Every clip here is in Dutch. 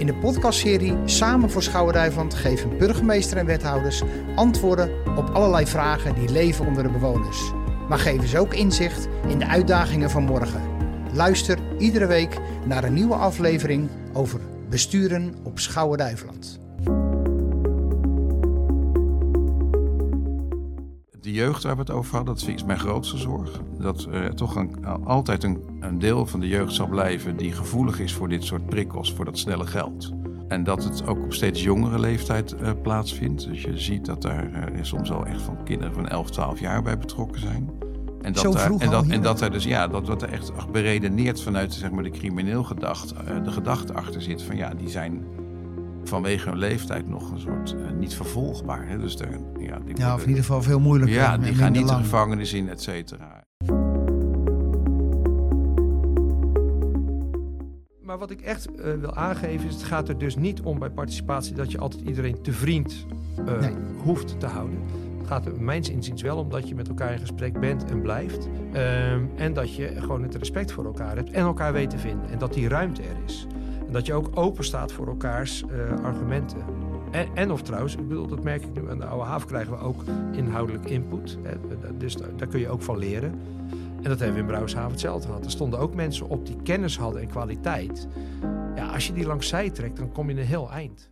In de podcastserie Samen voor Schouwen-Duiveland geven burgemeester en wethouders antwoorden op allerlei vragen die leven onder de bewoners. Maar geven ze ook inzicht in de uitdagingen van morgen. Luister iedere week naar een nieuwe aflevering over besturen op Schouwen-Duiveland. De jeugd waar we het over hadden, dat is mijn grootste zorg. Dat er toch een, altijd een, een deel van de jeugd zal blijven die gevoelig is voor dit soort prikkels, voor dat snelle geld. En dat het ook op steeds jongere leeftijd uh, plaatsvindt. Dus je ziet dat daar uh, soms al echt van kinderen van 11, 12 jaar bij betrokken zijn. En dat, Zo daar, en dat, en dat er dus ja, dat wat er echt beredeneerd vanuit zeg maar, de crimineel gedacht, uh, de gedachte achter zit van ja, die zijn vanwege hun leeftijd nog een soort uh, niet vervolgbaar. Hè? Dus daar, ja, die, Ja, of in ieder geval veel moeilijker. ja, die gaan niet de gevangenis in, et cetera. Maar wat ik echt uh, wil aangeven is, het gaat er dus niet om bij participatie dat je altijd iedereen te vriend uh, Nee. hoeft te houden. Het gaat er mijns inziens wel om dat je met elkaar in gesprek bent en blijft. Ehm, en dat je gewoon het respect voor elkaar hebt en elkaar weet te vinden. En dat die ruimte er is. Dat je ook open staat voor elkaars uh, argumenten. En, en of trouwens, ik bedoel, dat merk ik nu aan de oude haven, krijgen we ook inhoudelijk input. Hè, dus daar, daar kun je ook van leren. En dat hebben we in Brouwershaven hetzelfde gehad. Er stonden ook mensen op die kennis hadden en kwaliteit. Ja, als je die langs zij trekt, dan kom je een heel eind.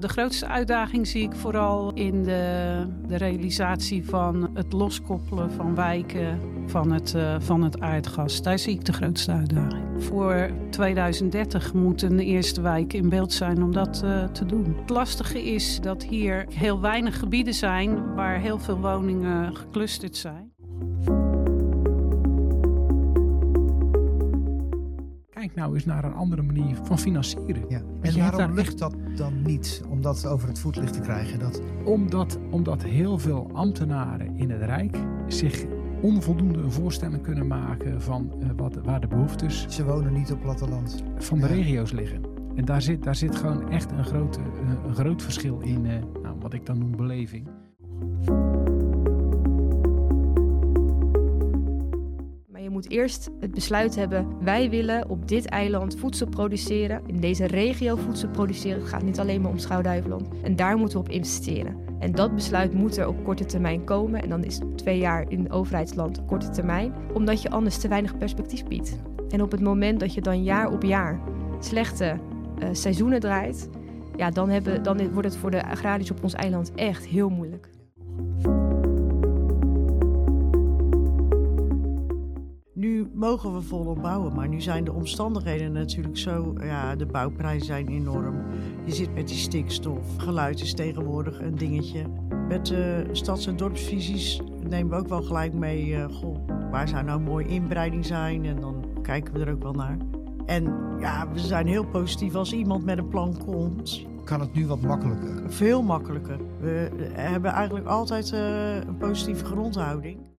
De grootste uitdaging zie ik vooral in de, de realisatie van het loskoppelen van wijken van het, uh, van het aardgas. Daar zie ik de grootste uitdaging. Voor 2030 moet een eerste wijk in beeld zijn om dat uh, te doen. Het lastige is dat hier heel weinig gebieden zijn waar heel veel woningen geclusterd zijn. Kijk nou eens naar een andere manier van financieren. Ja. En waarom lukt dat dan niet om dat over het voetlicht te krijgen? Dat... Omdat, omdat heel veel ambtenaren in het Rijk zich onvoldoende een voorstelling kunnen maken van uh, wat, waar de behoeftes Ze wonen niet op platteland. van de Ja. regio's liggen. En daar zit, daar zit gewoon echt een, grote, uh, een groot verschil in uh, nou, wat ik dan noem beleving. Eerst het besluit hebben: wij willen op dit eiland voedsel produceren, in deze regio voedsel produceren. Het gaat niet alleen maar om Schouwduiveland. En daar moeten we op investeren. En dat besluit moet er op korte termijn komen. En dan is twee jaar in overheidsland korte termijn, omdat je anders te weinig perspectief biedt. En op het moment dat je dan jaar op jaar slechte uh, seizoenen draait, ja, dan, hebben, dan wordt het voor de agrariërs op ons eiland echt heel moeilijk. Mogen we volop bouwen, maar nu zijn de omstandigheden natuurlijk zo. Ja, de bouwprijzen zijn enorm. Je zit met die stikstof. Geluid is tegenwoordig een dingetje. Met de stads- en dorpsvisies nemen we ook wel gelijk mee. Uh, goh, waar zou nou mooi inbreiding zijn? En dan kijken we er ook wel naar. En ja, we zijn heel positief als iemand met een plan komt. Kan het nu wat makkelijker? Veel makkelijker. We hebben eigenlijk altijd uh, een positieve grondhouding.